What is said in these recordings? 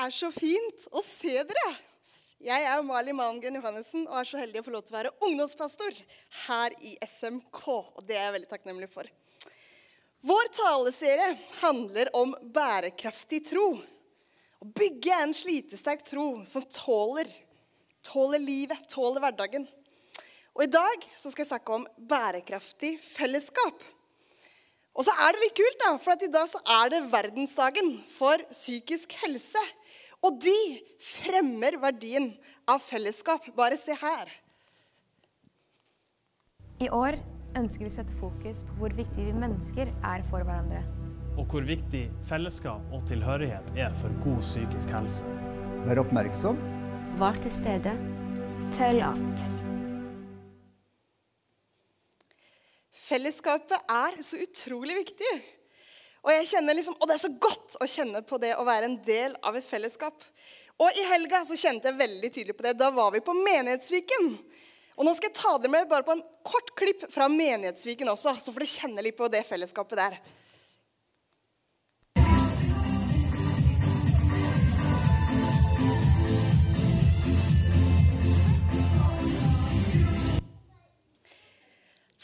er så fint å se dere. Jeg er Mali Malmgren Johannessen og er så heldig å få lov til å være ungdomspastor her i SMK. Og det er jeg veldig takknemlig for. Vår taleserie handler om bærekraftig tro. Å bygge en slitesterk tro som tåler, tåler livet, tåler hverdagen. Og i dag skal jeg snakke om bærekraftig fellesskap. Og så er det litt kult, da, for i dag så er det verdensdagen for psykisk helse. Og de fremmer verdien av fellesskap. Bare se her. I år ønsker vi å sette fokus på hvor viktig vi mennesker er for hverandre. Og hvor viktig fellesskap og tilhørighet er for god psykisk helse. Vær oppmerksom. Var til stede. Følg opp. Fellesskapet er så utrolig viktig. Og jeg kjenner liksom, og det er så godt å kjenne på det å være en del av et fellesskap. Og i helga så kjente jeg veldig tydelig på det. Da var vi på Menighetsviken. Og nå skal jeg ta dere med bare på en kort klipp fra Menighetsviken også, så får dere kjenne litt på det fellesskapet der.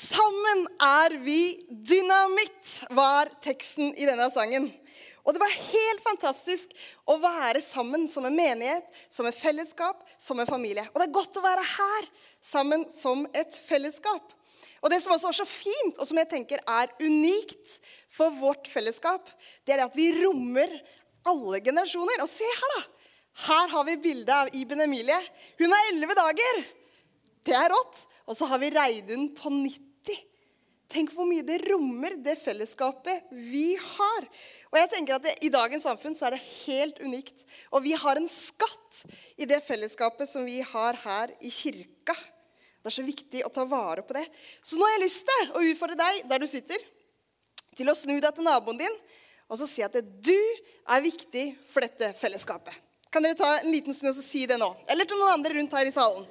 Sammen er vi dynamitt, var teksten i denne sangen. Og det var helt fantastisk å være sammen som en menighet, som et fellesskap, som en familie. Og det er godt å være her sammen som et fellesskap. Og det som også er så fint, og som jeg tenker er unikt for vårt fellesskap, det er at vi rommer alle generasjoner. Og se her, da. Her har vi bilde av Iben Emilie. Hun er elleve dager. Det er rått. Og så har vi Reidun på 90. Tenk hvor mye det rommer, det fellesskapet vi har. Og jeg tenker at det, I dagens samfunn så er det helt unikt. Og vi har en skatt i det fellesskapet som vi har her i kirka. Det er så viktig å ta vare på det. Så nå har jeg lyst til å utfordre deg der du sitter, til å snu deg til naboen din og så si at du er viktig for dette fellesskapet. Kan dere ta en liten stund og si det nå? Eller til noen andre rundt her i salen.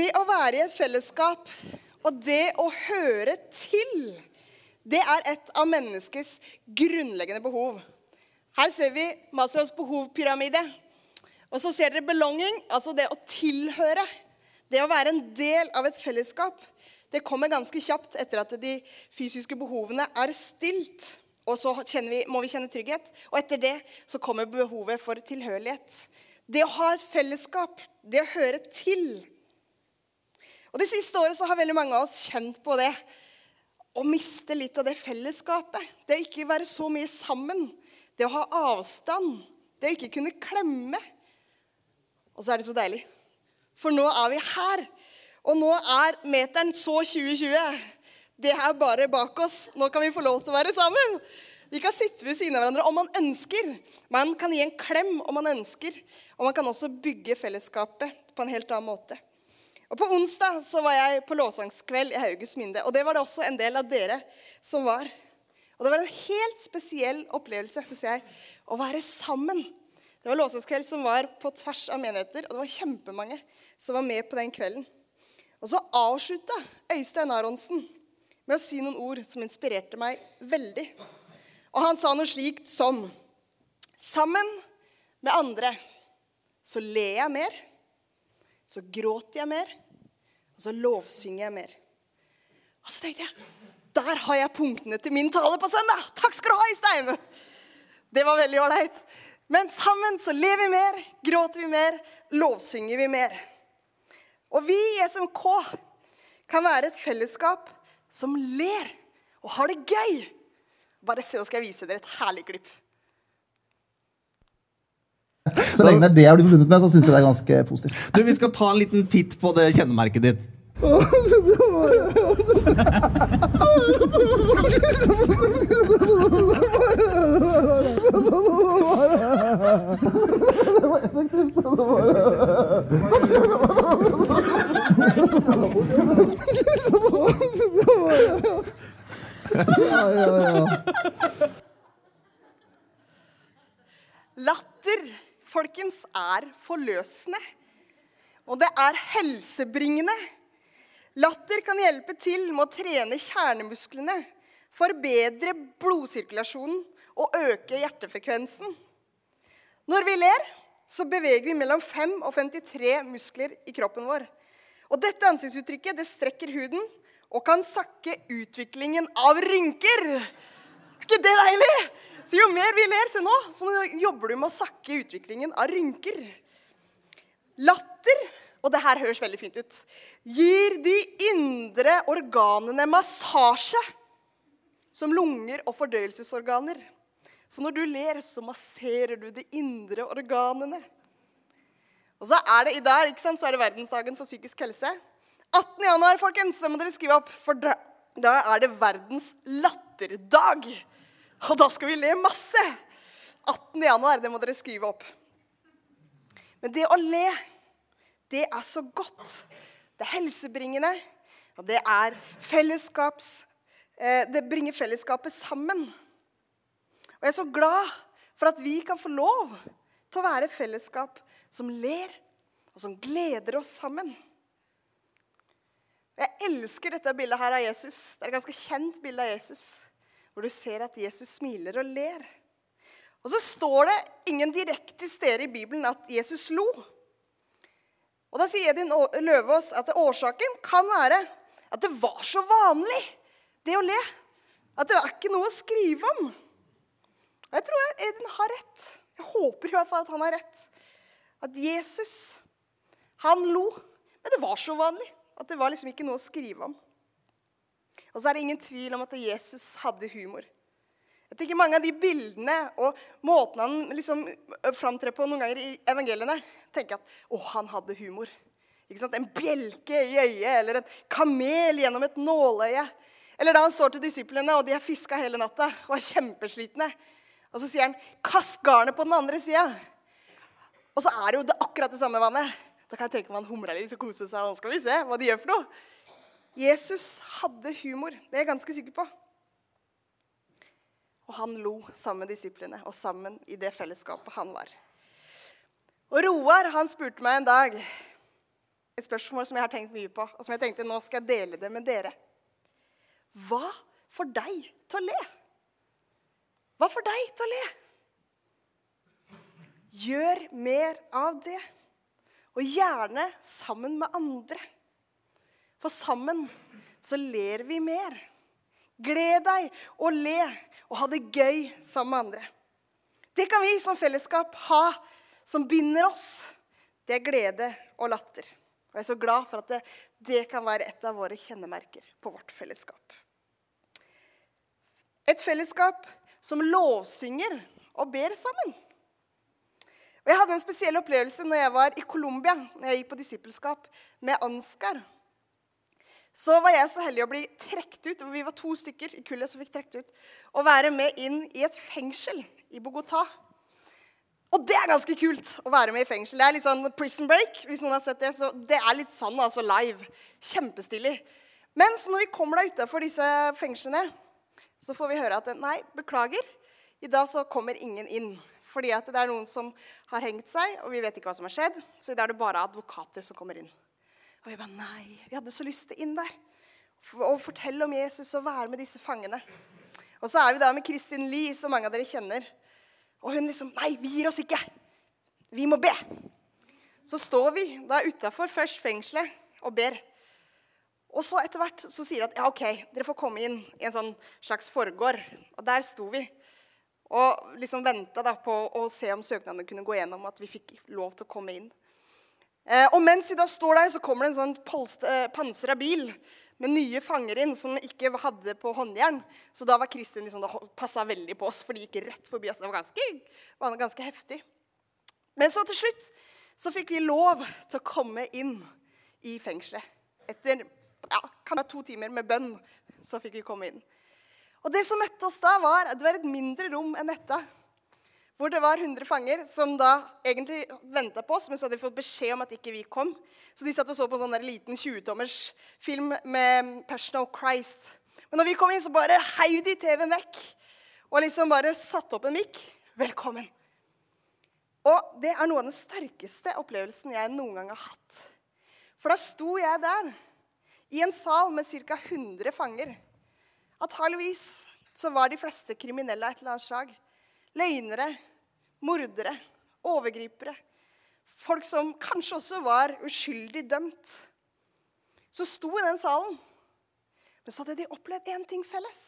Det å være i et fellesskap og det å høre til, det er et av menneskets grunnleggende behov. Her ser vi Maslows behovpyramide. Og så ser dere belonging, altså det å tilhøre. Det å være en del av et fellesskap. Det kommer ganske kjapt etter at de fysiske behovene er stilt. Og så vi, må vi kjenne trygghet. Og etter det så kommer behovet for tilhørighet. Det å ha et fellesskap, det å høre til, og Det siste året så har veldig mange av oss kjent på det. Å miste litt av det fellesskapet. Det å ikke være så mye sammen. Det å ha avstand. Det å ikke kunne klemme. Og så er det så deilig. For nå er vi her. Og nå er meteren så 2020. Det er bare bak oss. Nå kan vi få lov til å være sammen. Vi kan sitte ved siden av hverandre om man ønsker. Man kan gi en klem om man ønsker. Og man kan også bygge fellesskapet på en helt annen måte. Og På onsdag så var jeg på lovsangskveld i Hauges Minde. Og det var det også en del av dere som var. Og det var en helt spesiell opplevelse synes jeg, å være sammen. Det var lovsangskveld som var på tvers av menigheter, og det var kjempemange som var med på den kvelden. Og så avslutta Øystein Aronsen med å si noen ord som inspirerte meg veldig. Og han sa noe slikt som Sammen med andre så ler jeg mer så gråter jeg mer, og så lovsynger jeg mer. Og så tenkte jeg der har jeg punktene til min tale på søndag! Takk skal du ha, Istein! Det var veldig ålreit. Men sammen så lever vi mer, gråter vi mer, lovsynger vi mer. Og vi i SMK kan være et fellesskap som ler og har det gøy. Bare se, så skal jeg vise dere et herlig klipp. Så lenge det er det jeg blir forbundet med, så syns jeg det er ganske positivt. Du, Vi skal ta en liten titt på det kjennemerket ditt. Latter folkens, er forløsende. Og det er helsebringende. Latter kan hjelpe til med å trene kjernemusklene, forbedre blodsirkulasjonen og øke hjertefrekvensen. Når vi ler, så beveger vi mellom 5 og 53 muskler i kroppen vår. Og dette ansiktsuttrykket det strekker huden og kan sakke utviklingen av rynker. Er ikke det deilig? Så jo mer vi ler, se nå, så jobber du med å sakke utviklingen av rynker. Latter, og det her høres veldig fint ut, gir de indre organene massasje, som lunger og fordøyelsesorganer. Så når du ler, så masserer du de indre organene. Og så er det i dag ikke sant, så er det verdensdagen for psykisk helse. 18. januar, folkens, det må dere skrive opp, for da, er det verdens latterdag. Og da skal vi le masse. 18. januar, det må dere skrive opp. Men det å le, det er så godt. Det er helsebringende, og det er fellesskaps... Eh, det bringer fellesskapet sammen. Og jeg er så glad for at vi kan få lov til å være fellesskap som ler, og som gleder oss sammen. Jeg elsker dette bildet her av Jesus. Det er et ganske kjent bilde av Jesus. Hvor du ser at Jesus smiler og ler. Og så står det ingen direkte steder i Bibelen at Jesus lo. Og da sier Edin Løvaas at årsaken kan være at det var så vanlig, det å le. At det er ikke noe å skrive om. Og jeg tror Edin har rett. Jeg håper i hvert fall at han har rett. At Jesus, han lo. Men det var så vanlig at det var liksom ikke noe å skrive om. Og så er det ingen tvil om at Jesus hadde humor. Jeg tenker Mange av de bildene og måten han liksom framtrer på noen ganger i evangeliene, tenker at å, han hadde humor. Ikke sant? En bjelke i øyet eller en kamel gjennom et nåløye. Eller da han står til disiplene, og de har fiska hele natta og er kjempeslitne. Og så sier han 'kast garnet på den andre sida'. Og så er det jo det akkurat det samme vannet. Da kan jeg tenke meg han humra litt og koste seg. Og Nå skal vi se hva de gjør for noe. Jesus hadde humor. Det er jeg ganske sikker på. Og han lo sammen med disiplene og sammen i det fellesskapet han var. Og Roar han spurte meg en dag et spørsmål som jeg har tenkt mye på, og som jeg tenkte nå skal jeg dele det med dere. Hva får deg til å le? Hva får deg til å le? Gjør mer av det, og gjerne sammen med andre. For sammen så ler vi mer. Gled deg og le og ha det gøy sammen med andre. Det kan vi som fellesskap ha, som binder oss. Det er glede og latter. Og jeg er så glad for at det, det kan være et av våre kjennemerker på vårt fellesskap. Et fellesskap som lovsynger og ber sammen. Og Jeg hadde en spesiell opplevelse når jeg var i Colombia, når jeg gikk på disippelskap med Ansgar. Så var jeg så heldig å bli trukket ut vi var to stykker i kullet som fikk trukket ut, og være med inn i et fengsel i Bogotá. Og det er ganske kult å være med i fengsel. Det er litt sånn Prison Break. hvis noen har sett Det så det er litt sånn altså live. Kjempestilig. Men så når vi kommer da utafor disse fengslene, så får vi høre at nei, beklager, i dag så kommer ingen inn. Fordi at det er noen som har hengt seg, og vi vet ikke hva som har skjedd. Så i dag er det bare advokater som kommer inn. Og vi bare Nei, vi hadde så lyst til inn der. Og fortelle om Jesus og være med disse fangene. Og så er vi der med Kristin Lie, som mange av dere kjenner. Og hun liksom Nei, vi gir oss ikke. Vi må be. Så står vi da utafor først fengselet og ber. Og så etter hvert så sier de at ja, OK, dere får komme inn i en sånn slags forgård. Og der sto vi og liksom venta på å se om søknadene kunne gå gjennom, at vi fikk lov til å komme inn. Eh, og mens vi da står der, så kommer det en sånn eh, pansra bil med nye fanger inn som ikke hadde på håndjern. Så da var Kristin liksom, passa veldig på oss, for de gikk rett forbi oss. Det var ganske, var ganske heftig. Men så til slutt så fikk vi lov til å komme inn i fengselet. Etter ja, kan være to timer med bønn så fikk vi komme inn. Og det som møtte oss da, var det var et mindre rom enn dette hvor det var 100 fanger som da egentlig venta på oss, men så hadde de fått beskjed om at ikke vi kom. Så de satt og så på en sånn der liten 20-tommers film med Passion of Christ. Men når vi kom inn, så bare heiv de TV-en vekk og liksom bare satte opp en mikk. Velkommen. Og det er noe av den sterkeste opplevelsen jeg noen gang har hatt. For da sto jeg der i en sal med ca. 100 fanger. Antakeligvis så var de fleste kriminelle av et eller annet slag. Løgnere, mordere, overgripere. Folk som kanskje også var uskyldig dømt. Så sto i den salen. Men så hadde de opplevd én ting felles.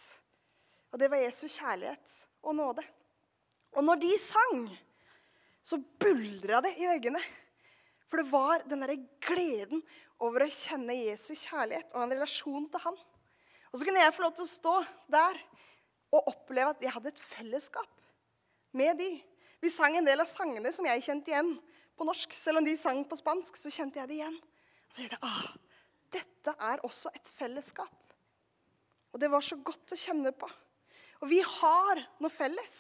Og det var Jesu kjærlighet og nåde. Og når de sang, så buldra det i veggene. For det var den derre gleden over å kjenne Jesu kjærlighet og en relasjon til han. Og så kunne jeg få lov til å stå der og oppleve at jeg hadde et fellesskap med de. Vi sang en del av sangene som jeg kjente igjen på norsk. Selv om de sang på spansk, så kjente jeg det igjen. Og så tenkte jeg, ah, dette er også et fellesskap. Og det var så godt å kjenne på. Og vi har noe felles.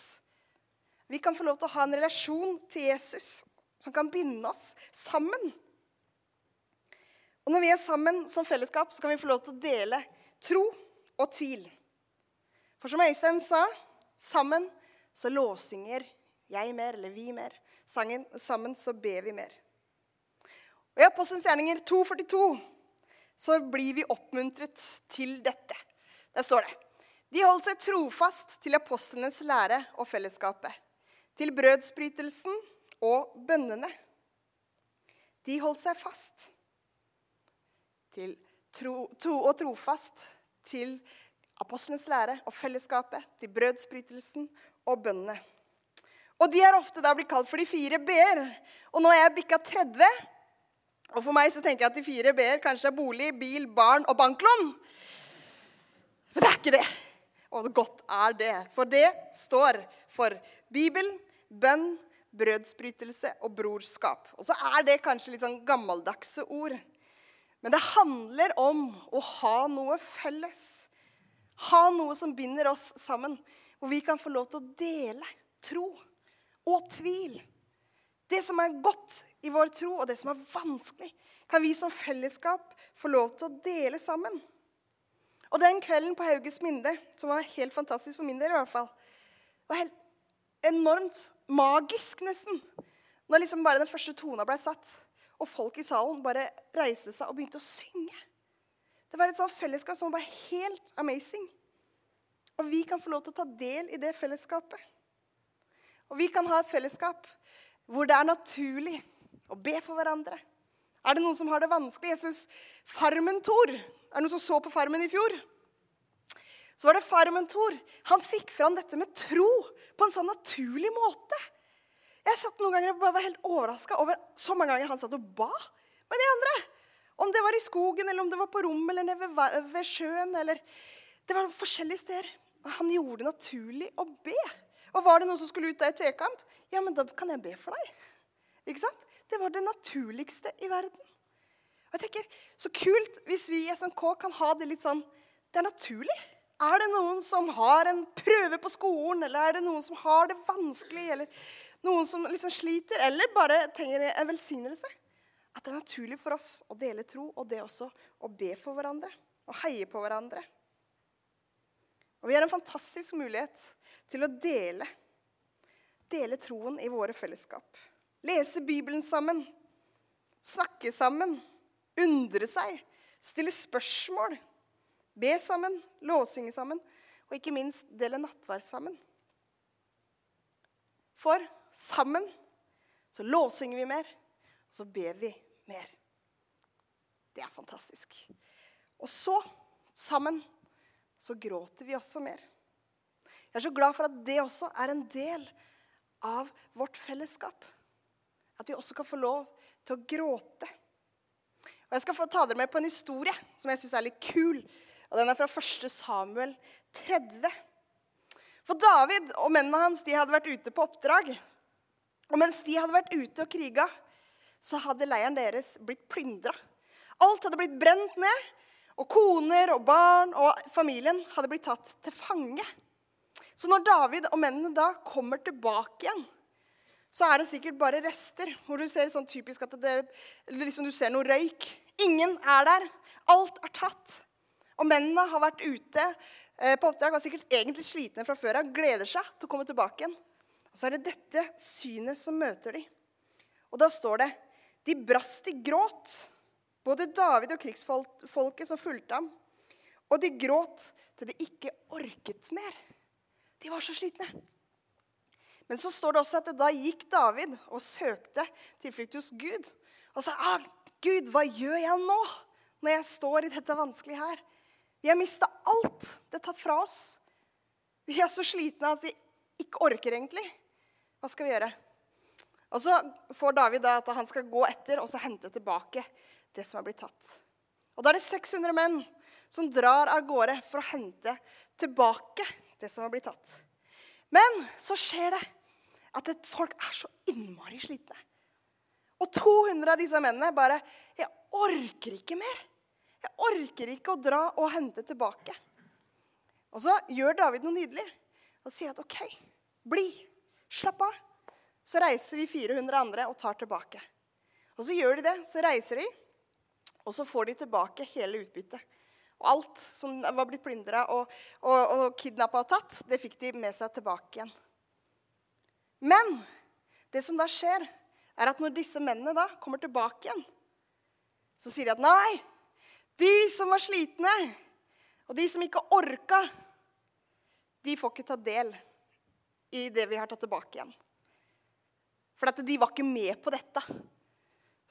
Vi kan få lov til å ha en relasjon til Jesus som kan binde oss sammen. Og når vi er sammen som fellesskap, så kan vi få lov til å dele tro og tvil. For som Øystein sa, sammen så lovsynger jeg mer, eller vi mer. Sangen, sammen så ber vi mer. Og I Apostelens gjerninger 2,42 så blir vi oppmuntret til dette. Der står det De holdt seg trofast til apostlenes lære og fellesskapet, til brødsbrytelsen og bønnene. De holdt seg fast til tro, tro og trofast til apostlenes lære og fellesskapet, til brødsbrytelsen og bønnene. Og de er ofte da blitt kalt for de fire b-er. Og nå er jeg bikka 30, og for meg så tenker jeg at de fire b-er kanskje er bolig, bil, barn og banklån. Men det er ikke det. Og godt er det. For det står for Bibelen, bønn, brødsbrytelse og brorskap. Og så er det kanskje litt sånn gammeldagse ord. Men det handler om å ha noe felles. Ha noe som binder oss sammen. Hvor vi kan få lov til å dele tro og tvil. Det som er godt i vår tro, og det som er vanskelig, kan vi som fellesskap få lov til å dele sammen. Og den kvelden på Hauges Minde, som var helt fantastisk for min del, i hvert fall, var helt enormt magisk, nesten. Når liksom bare den første tona ble satt, og folk i salen bare reiste seg og begynte å synge. Det var et sånt fellesskap som var helt amazing. Og vi kan få lov til å ta del i det fellesskapet. Og vi kan ha et fellesskap hvor det er naturlig å be for hverandre. Er det noen som har det vanskelig? Jesus, Farmen-Tor. Er det noen som så på Farmen i fjor? Så var det Farmen-Tor. Han fikk fram dette med tro på en sånn naturlig måte. Jeg satt noen ganger og bare var helt overraska over så mange ganger han satt og ba med de andre. Om det var i skogen, eller om det var på rommet eller nede ved, ved sjøen. eller Det var forskjellige steder. Han gjorde det naturlig å be. Og var det noen som skulle ut av et tvekamp, ja, men da kan jeg be for deg. Ikke sant? Det var det naturligste i verden. Og jeg tenker, Så kult hvis vi i SMK kan ha det litt sånn Det er naturlig. Er det noen som har en prøve på skolen, eller er det noen som har det vanskelig, eller noen som liksom sliter, eller bare trenger en velsignelse? At det er naturlig for oss å dele tro, og det også å be for hverandre. Og heie på hverandre. Og vi har en fantastisk mulighet til å dele. Dele troen i våre fellesskap. Lese Bibelen sammen. Snakke sammen. Undre seg. Stille spørsmål. Be sammen. Lovsynge sammen. Og ikke minst dele nattverd sammen. For sammen så lovsynger vi mer, og så ber vi mer. Det er fantastisk. Og så, sammen, så gråter vi også mer. Jeg er så glad for at det også er en del av vårt fellesskap. At vi også kan få lov til å gråte. Og Jeg skal få ta dere med på en historie som jeg syns er litt kul. Og Den er fra 1. Samuel 30. For David og mennene hans de hadde vært ute på oppdrag. Og mens de hadde vært ute og kriga, så hadde leiren deres blitt plyndra. Alt hadde blitt brent ned, og koner og barn og familien hadde blitt tatt til fange. Så når David og mennene da kommer tilbake igjen, så er det sikkert bare rester. Hvor du ser sånn typisk at det, liksom du ser noe røyk. Ingen er der. Alt er tatt. Og mennene har vært ute eh, på oppdrag, var sikkert egentlig slitne fra før av, gleder seg til å komme tilbake igjen. Og så er det dette synet som møter de. Og da står det de brast i gråt, både David og krigsfolket som fulgte ham. Og de gråt til de ikke orket mer. De var så slitne. Men så står det også at da gikk David og søkte tilflukt hos Gud. Og sa ah, Gud, hva gjør jeg nå når jeg står i dette vanskelige her? Vi har mista alt. Det er tatt fra oss. Vi er så slitne at vi ikke orker egentlig. Hva skal vi gjøre? Og så får David da at han skal gå etter og så hente tilbake det som er blitt tatt. Og Da er det 600 menn som drar av gårde for å hente tilbake det som har blitt tatt. Men så skjer det at et folk er så innmari slitne. Og 200 av disse mennene bare 'Jeg orker ikke mer.' 'Jeg orker ikke å dra og hente tilbake.' Og så gjør David noe nydelig og sier at 'OK, bli. Slapp av.' Så reiser vi 400 andre og tar tilbake. Og så gjør de det. Så reiser de, og så får de tilbake hele utbyttet. Og alt som var blitt plyndra og, og, og kidnappa og tatt, det fikk de med seg tilbake igjen. Men det som da skjer, er at når disse mennene da kommer tilbake igjen, så sier de at nei, de som var slitne, og de som ikke orka, de får ikke ta del i det vi har tatt tilbake igjen. For de var ikke med på dette.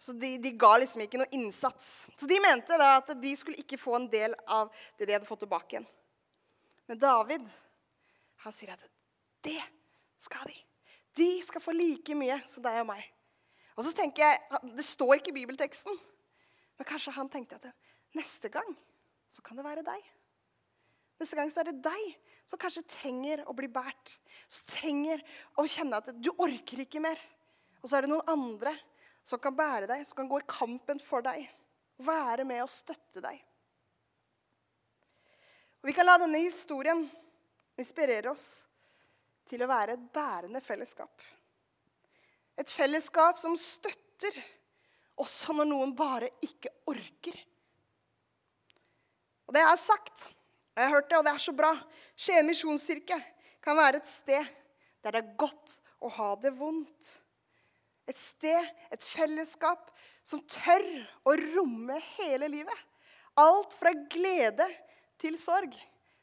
Så de, de, ga liksom ikke noe innsats. Så de mente da at de skulle ikke få en del av det de hadde fått tilbake igjen. Men David han sier at det skal de. De skal få like mye som deg og meg. Og så tenker jeg, Det står ikke i bibelteksten, men kanskje han tenkte at neste gang så kan det være deg. Neste gang så er det deg som kanskje trenger å bli båret. Som trenger å kjenne at du orker ikke mer. Og så er det noen andre som kan bære deg, som kan gå i kampen for deg. Være med og støtte deg. Og Vi kan la denne historien inspirere oss til å være et bærende fellesskap. Et fellesskap som støtter også når noen bare ikke orker. Og det har sagt, og jeg har hørt det, og det er så bra Skien misjonskirke kan være et sted der det er godt å ha det vondt. Et sted, et fellesskap, som tør å romme hele livet. Alt fra glede til sorg.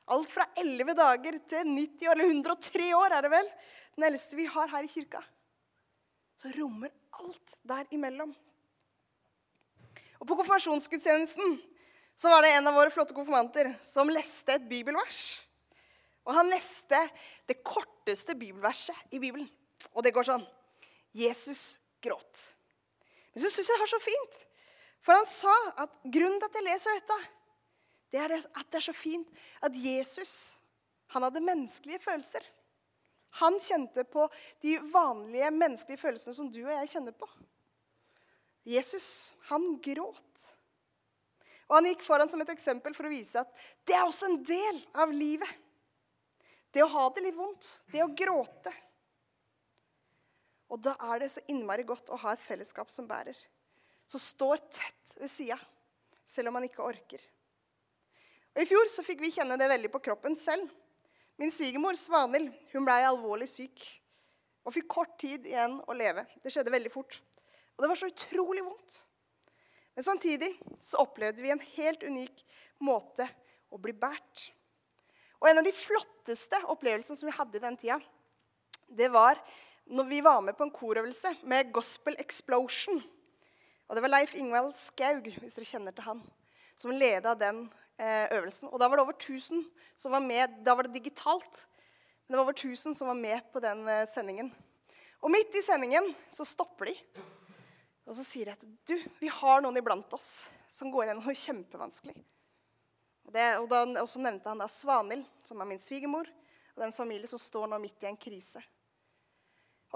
Alt fra 11 dager til 90 eller 103 år, er det vel? Den eldste vi har her i kirka. Så rommer alt der imellom. Og På konfirmasjonsgudstjenesten så var det en av våre flotte konfirmanter som leste et bibelvers. Og han leste det korteste bibelverset i Bibelen. Og det går sånn Jesus gråt. Men så syns jeg det var så fint. For han sa at grunnen til at jeg leser dette, det er at det er så fint at Jesus han hadde menneskelige følelser. Han kjente på de vanlige menneskelige følelsene som du og jeg kjenner på. Jesus, han gråt. Og han gikk foran som et eksempel for å vise at det er også en del av livet. Det å ha det litt vondt, det å gråte. Og da er det så innmari godt å ha et fellesskap som bærer. Som står tett ved sida, selv om man ikke orker. Og I fjor så fikk vi kjenne det veldig på kroppen selv. Min svigermor Svanhild hun ble alvorlig syk og fikk kort tid igjen å leve. Det skjedde veldig fort. Og det var så utrolig vondt. Men samtidig så opplevde vi en helt unik måte å bli båret. Og en av de flotteste opplevelsene som vi hadde i den tida, det var når vi var med på en korøvelse med Gospel Explosion. Og Det var Leif Ingvald Skaug, hvis dere kjenner til han, som leda den eh, øvelsen. Og Da var det over 1000 som var med. Da var det digitalt. Men det var over 1000 som var med på den eh, sendingen. Og midt i sendingen så stopper de. Og så sier de at du, vi har noen iblant oss som går gjennom noe kjempevanskelig. Og, det, og, da, og så nevnte han da Svanhild, som er min svigermor, og den familie som står nå midt i en krise.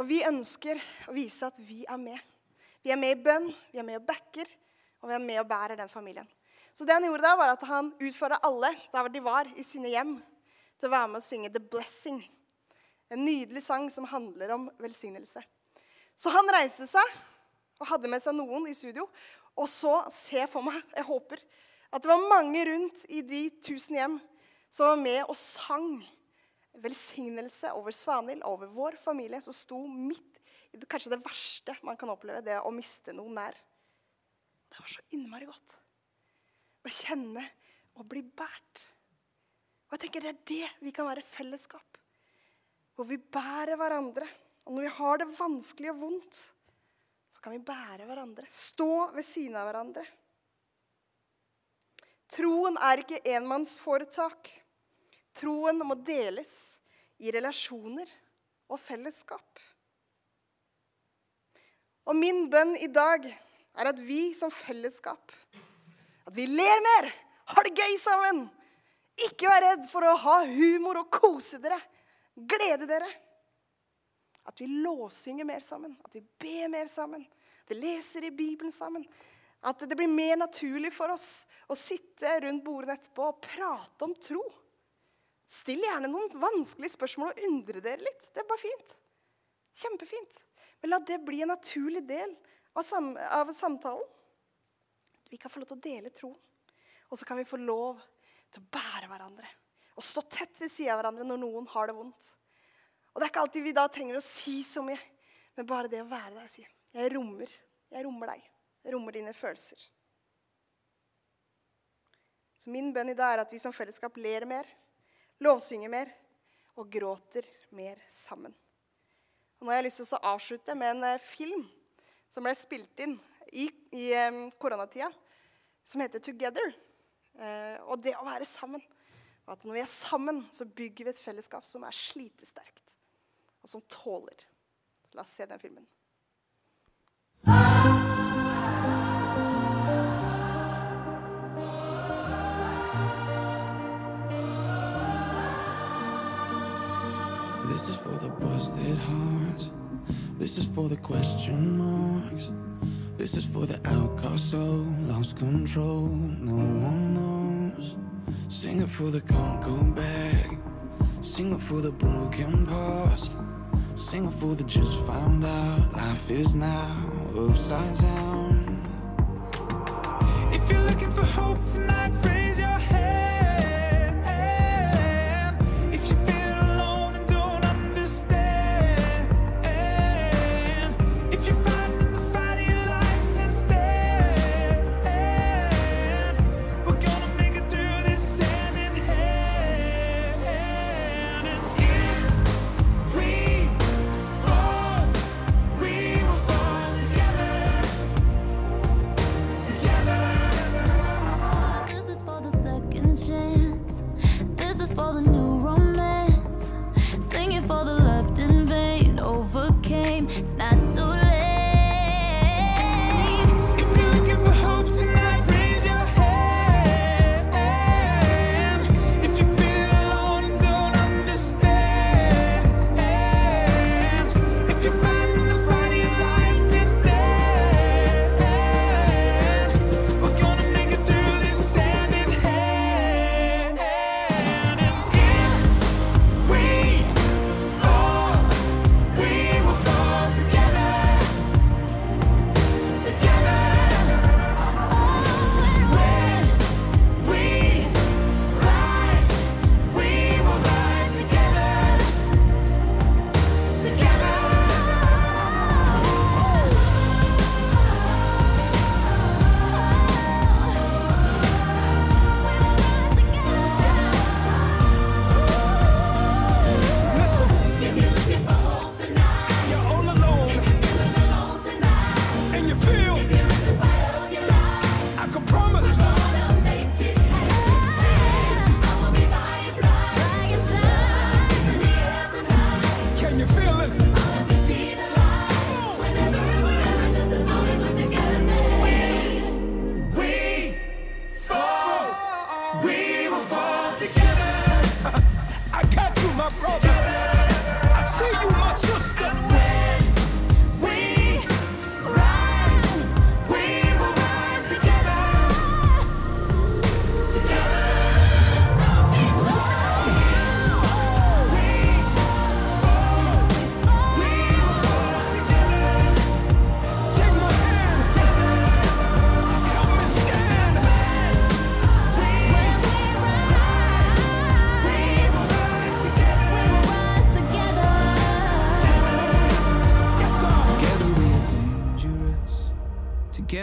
Og vi ønsker å vise at vi er med. Vi er med i bønn, vi er med og backer, og vi er med og bærer den familien. Så det han gjorde da, var at han utfordra alle der de var, i sine hjem, til å være med og synge 'The Blessing'. En nydelig sang som handler om velsignelse. Så han reiste seg og hadde med seg noen i studio. Og så se for meg, jeg håper, at det var mange rundt i de tusen hjem som var med og sang velsignelse over Svanhild over vår familie, som sto midt i det, kanskje det verste man kan oppleve, det å miste noen nær. Det var så innmari godt å kjenne og bli båret. Og jeg tenker Det er det vi kan være fellesskap. Hvor vi bærer hverandre. Og når vi har det vanskelig og vondt, så kan vi bære hverandre. Stå ved siden av hverandre. Troen er ikke enmannsforetak. Troen må deles i relasjoner og fellesskap. Og min bønn i dag er at vi som fellesskap At vi ler mer, har det gøy sammen. Ikke vær redd for å ha humor og kose dere. Glede dere. At vi låssynger mer sammen, at vi ber mer sammen, at vi leser i Bibelen sammen. At det blir mer naturlig for oss å sitte rundt bordene etterpå og prate om tro. Still gjerne noen vanskelige spørsmål og undre dere litt. Det er bare fint. Kjempefint. Men la det bli en naturlig del av, sam av samtalen. Vi kan få lov til å dele troen. Og så kan vi få lov til å bære hverandre. Og stå tett ved siden av hverandre når noen har det vondt. Og det er ikke alltid vi da trenger å si så mye, men bare det å være der og si Jeg rommer. Jeg rommer deg. Jeg rommer dine følelser. Så min bønn i dag er at vi som fellesskap ler mer, lovsynger mer og gråter mer sammen. Og nå har jeg lyst til å avslutte med en eh, film som ble spilt inn i, i eh, koronatida, som heter 'Together'. Eh, og det å være sammen. Og at når vi er sammen, så bygger vi et fellesskap som er slitesterkt, og som tåler. La oss se den filmen. The busted hearts. This is for the question marks. This is for the outcast soul, lost control. No one knows. Sing it for the can't go back. Sing it for the broken past. Sing it for the just found out. Life is now upside down. If you're looking for hope tonight, we will fall together. I got you, my brother.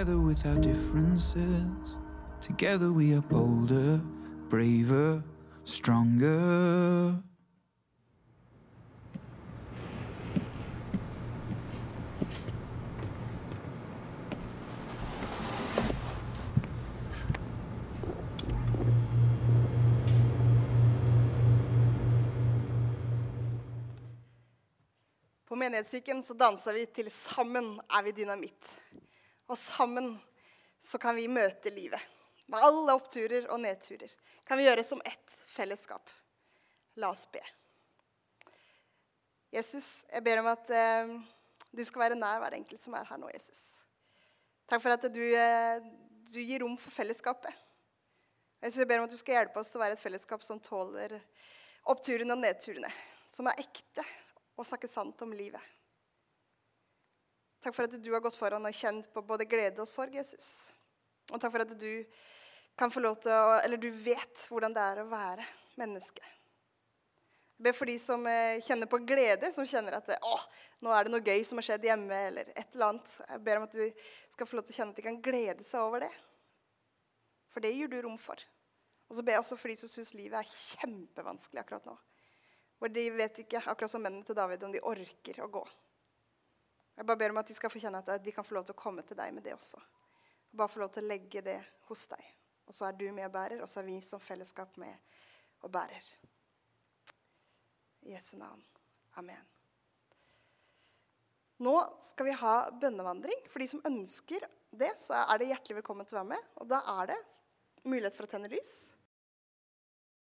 With our differences. Together we are bolder, braver, stronger. På Menighetsviken så dansa vi til 'Sammen er vi dynamitt'. Og sammen så kan vi møte livet. Med alle oppturer og nedturer. Kan vi gjøre som ett fellesskap. La oss be. Jesus, jeg ber om at eh, du skal være nær hver enkelt som er her nå, Jesus. Takk for at du, eh, du gir rom for fellesskapet. Jesus, jeg ber om at du skal hjelpe oss å være et fellesskap som tåler oppturene og nedturene. Som er ekte og snakker sant om livet. Takk for at du har gått foran og kjent på både glede og sorg, Jesus. Og takk for at du kan få lov til å, eller du vet hvordan det er å være menneske. Jeg ber for de som eh, kjenner på glede, som kjenner at å, nå er det noe gøy som har skjedd hjemme. eller et eller annet. Jeg ber om at du skal få lov til å kjenne at de kan glede seg over det. For det gir du rom for. Og så ber jeg også for de som syns livet er kjempevanskelig akkurat nå. Hvor de vet ikke, akkurat som mennene til David, om de orker å gå. Jeg bare ber om at de skal få kjenne at de kan få lov til å komme til deg med det også. Bare få lov til å legge det hos deg. Og så er du med og bærer, og så er vi som fellesskap med og bærer. I Jesu navn. Amen. Nå skal vi ha bønnevandring. For de som ønsker det, så er det hjertelig velkommen til å være med. Og da er det mulighet for å tenne lys.